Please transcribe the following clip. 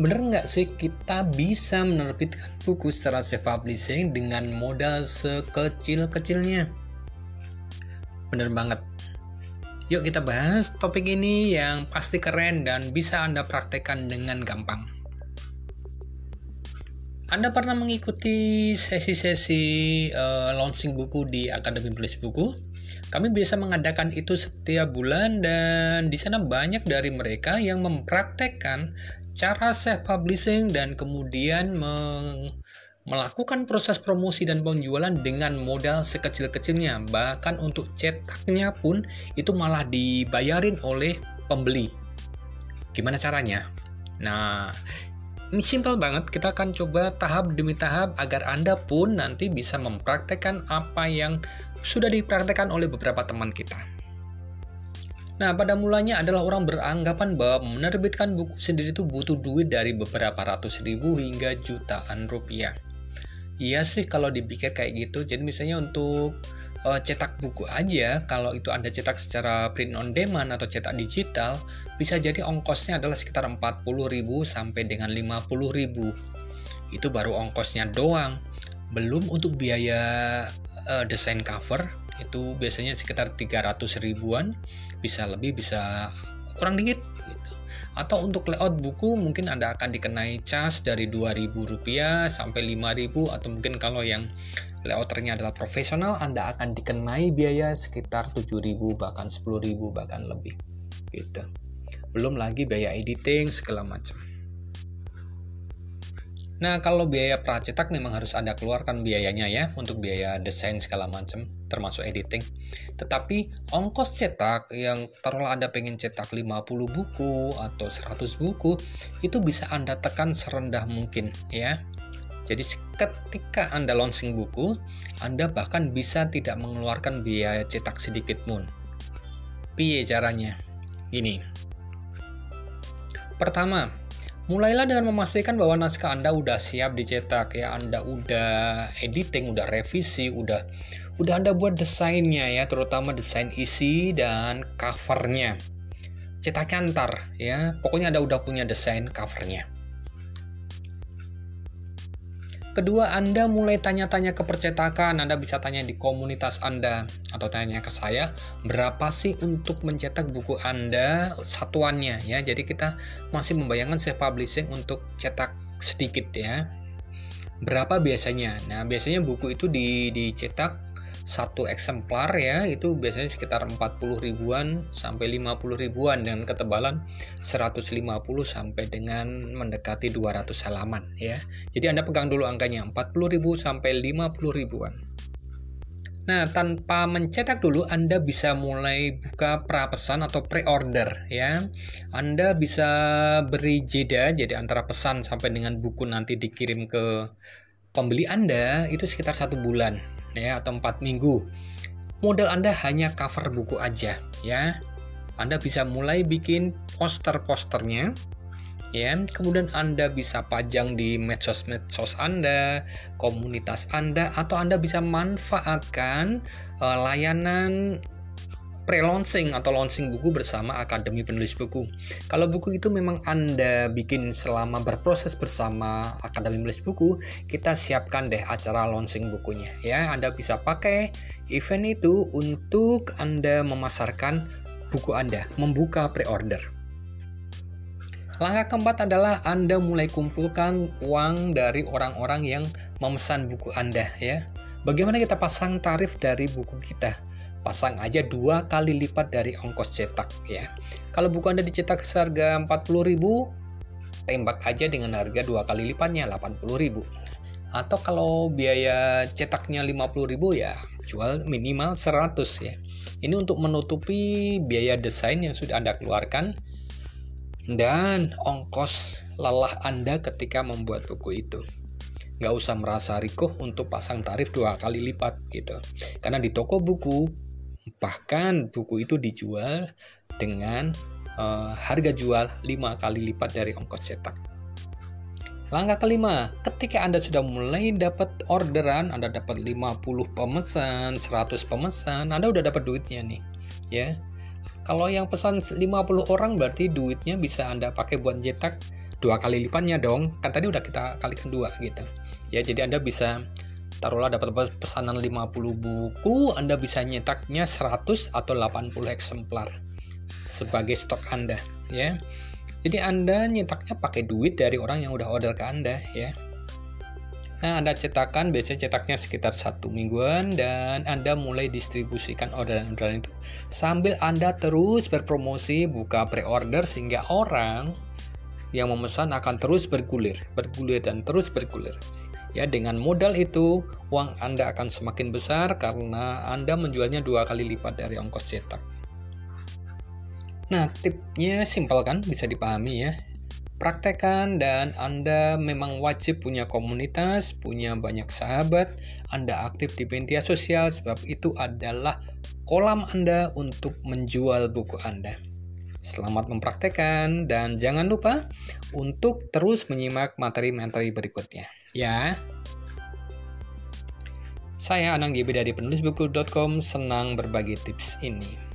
bener nggak sih kita bisa menerbitkan buku secara self-publishing dengan modal sekecil-kecilnya? Bener banget. Yuk kita bahas topik ini yang pasti keren dan bisa Anda praktekkan dengan gampang. Anda pernah mengikuti sesi-sesi uh, launching buku di Akademi Penulis Buku? Kami biasa mengadakan itu setiap bulan dan di sana banyak dari mereka yang mempraktekkan cara self publishing dan kemudian meng melakukan proses promosi dan penjualan dengan modal sekecil-kecilnya. Bahkan untuk cetaknya pun itu malah dibayarin oleh pembeli. Gimana caranya? Nah, ini simple banget. Kita akan coba tahap demi tahap agar Anda pun nanti bisa mempraktekkan apa yang sudah dipraktekkan oleh beberapa teman kita. Nah, pada mulanya adalah orang beranggapan bahwa menerbitkan buku sendiri itu butuh duit dari beberapa ratus ribu hingga jutaan rupiah. Iya sih kalau dipikir kayak gitu. Jadi misalnya untuk uh, cetak buku aja, kalau itu Anda cetak secara print on demand atau cetak digital, bisa jadi ongkosnya adalah sekitar 40.000 sampai dengan 50.000. Itu baru ongkosnya doang. Belum untuk biaya uh, desain cover itu biasanya sekitar 300 ribuan bisa lebih bisa kurang dikit gitu. atau untuk layout buku mungkin Anda akan dikenai cas dari 2000 rupiah sampai 5000 atau mungkin kalau yang layouternya adalah profesional Anda akan dikenai biaya sekitar 7000 bahkan 10000 bahkan lebih gitu. Belum lagi biaya editing segala macam. Nah, kalau biaya pracetak memang harus Anda keluarkan biayanya ya untuk biaya desain segala macam, termasuk editing. Tetapi ongkos cetak yang taruhlah Anda pengen cetak 50 buku atau 100 buku, itu bisa Anda tekan serendah mungkin ya. Jadi ketika Anda launching buku, Anda bahkan bisa tidak mengeluarkan biaya cetak sedikit pun. Piye caranya? Gini. Pertama, Mulailah dengan memastikan bahwa naskah Anda udah siap dicetak ya, Anda udah editing, udah revisi, udah udah Anda buat desainnya ya, terutama desain isi dan covernya. Cetaknya antar ya, pokoknya Anda udah punya desain covernya. Kedua, Anda mulai tanya-tanya ke percetakan. Anda bisa tanya di komunitas Anda atau tanya ke saya, berapa sih untuk mencetak buku Anda satuannya ya. Jadi kita masih membayangkan self publishing untuk cetak sedikit ya. Berapa biasanya? Nah, biasanya buku itu di, dicetak satu eksemplar ya itu biasanya sekitar 40 ribuan sampai 50 ribuan dengan ketebalan 150 sampai dengan mendekati 200 halaman ya. Jadi Anda pegang dulu angkanya 40 ribu sampai 50 ribuan. Nah, tanpa mencetak dulu Anda bisa mulai buka prapesan atau pre-order ya. Anda bisa beri jeda jadi antara pesan sampai dengan buku nanti dikirim ke pembeli Anda itu sekitar satu bulan ya atau 4 minggu. Modal Anda hanya cover buku aja ya. Anda bisa mulai bikin poster-posternya ya. Kemudian Anda bisa pajang di medsos-medsos Anda, komunitas Anda atau Anda bisa manfaatkan uh, layanan pre-launching atau launching buku bersama Akademi Penulis Buku. Kalau buku itu memang Anda bikin selama berproses bersama Akademi Penulis Buku, kita siapkan deh acara launching bukunya ya. Anda bisa pakai event itu untuk Anda memasarkan buku Anda, membuka pre-order. Langkah keempat adalah Anda mulai kumpulkan uang dari orang-orang yang memesan buku Anda ya. Bagaimana kita pasang tarif dari buku kita? Pasang aja dua kali lipat dari ongkos cetak ya. Kalau buku anda dicetak seharga 40.000 tembak aja dengan harga dua kali lipatnya 80.000 atau kalau biaya cetaknya 50.000 ya jual minimal 100 ya. Ini untuk menutupi biaya desain yang sudah anda keluarkan dan ongkos lelah anda ketika membuat buku itu. Nggak usah merasa rikuh untuk pasang tarif dua kali lipat gitu. Karena di toko buku Bahkan buku itu dijual dengan uh, harga jual 5 kali lipat dari ongkos cetak. Langkah kelima, ketika Anda sudah mulai dapat orderan, Anda dapat 50 pemesan, 100 pemesan, Anda udah dapat duitnya nih. Ya. Kalau yang pesan 50 orang berarti duitnya bisa Anda pakai buat cetak dua kali lipatnya dong kan tadi udah kita kalikan dua gitu ya jadi anda bisa taruhlah dapat pesanan 50 buku anda bisa nyetaknya 100 atau 80 eksemplar sebagai stok anda ya jadi anda nyetaknya pakai duit dari orang yang udah order ke anda ya Nah, Anda cetakkan, biasanya cetaknya sekitar satu mingguan, dan Anda mulai distribusikan orderan-orderan itu. Sambil Anda terus berpromosi, buka pre-order, sehingga orang yang memesan akan terus bergulir, bergulir, dan terus bergulir. Ya, dengan modal itu, uang Anda akan semakin besar karena Anda menjualnya dua kali lipat dari ongkos cetak. Nah, tipnya simpel kan, bisa dipahami ya praktekkan dan Anda memang wajib punya komunitas, punya banyak sahabat, Anda aktif di media sosial sebab itu adalah kolam Anda untuk menjual buku Anda. Selamat mempraktekkan dan jangan lupa untuk terus menyimak materi-materi berikutnya. Ya. Saya Anang GB dari penulisbuku.com senang berbagi tips ini.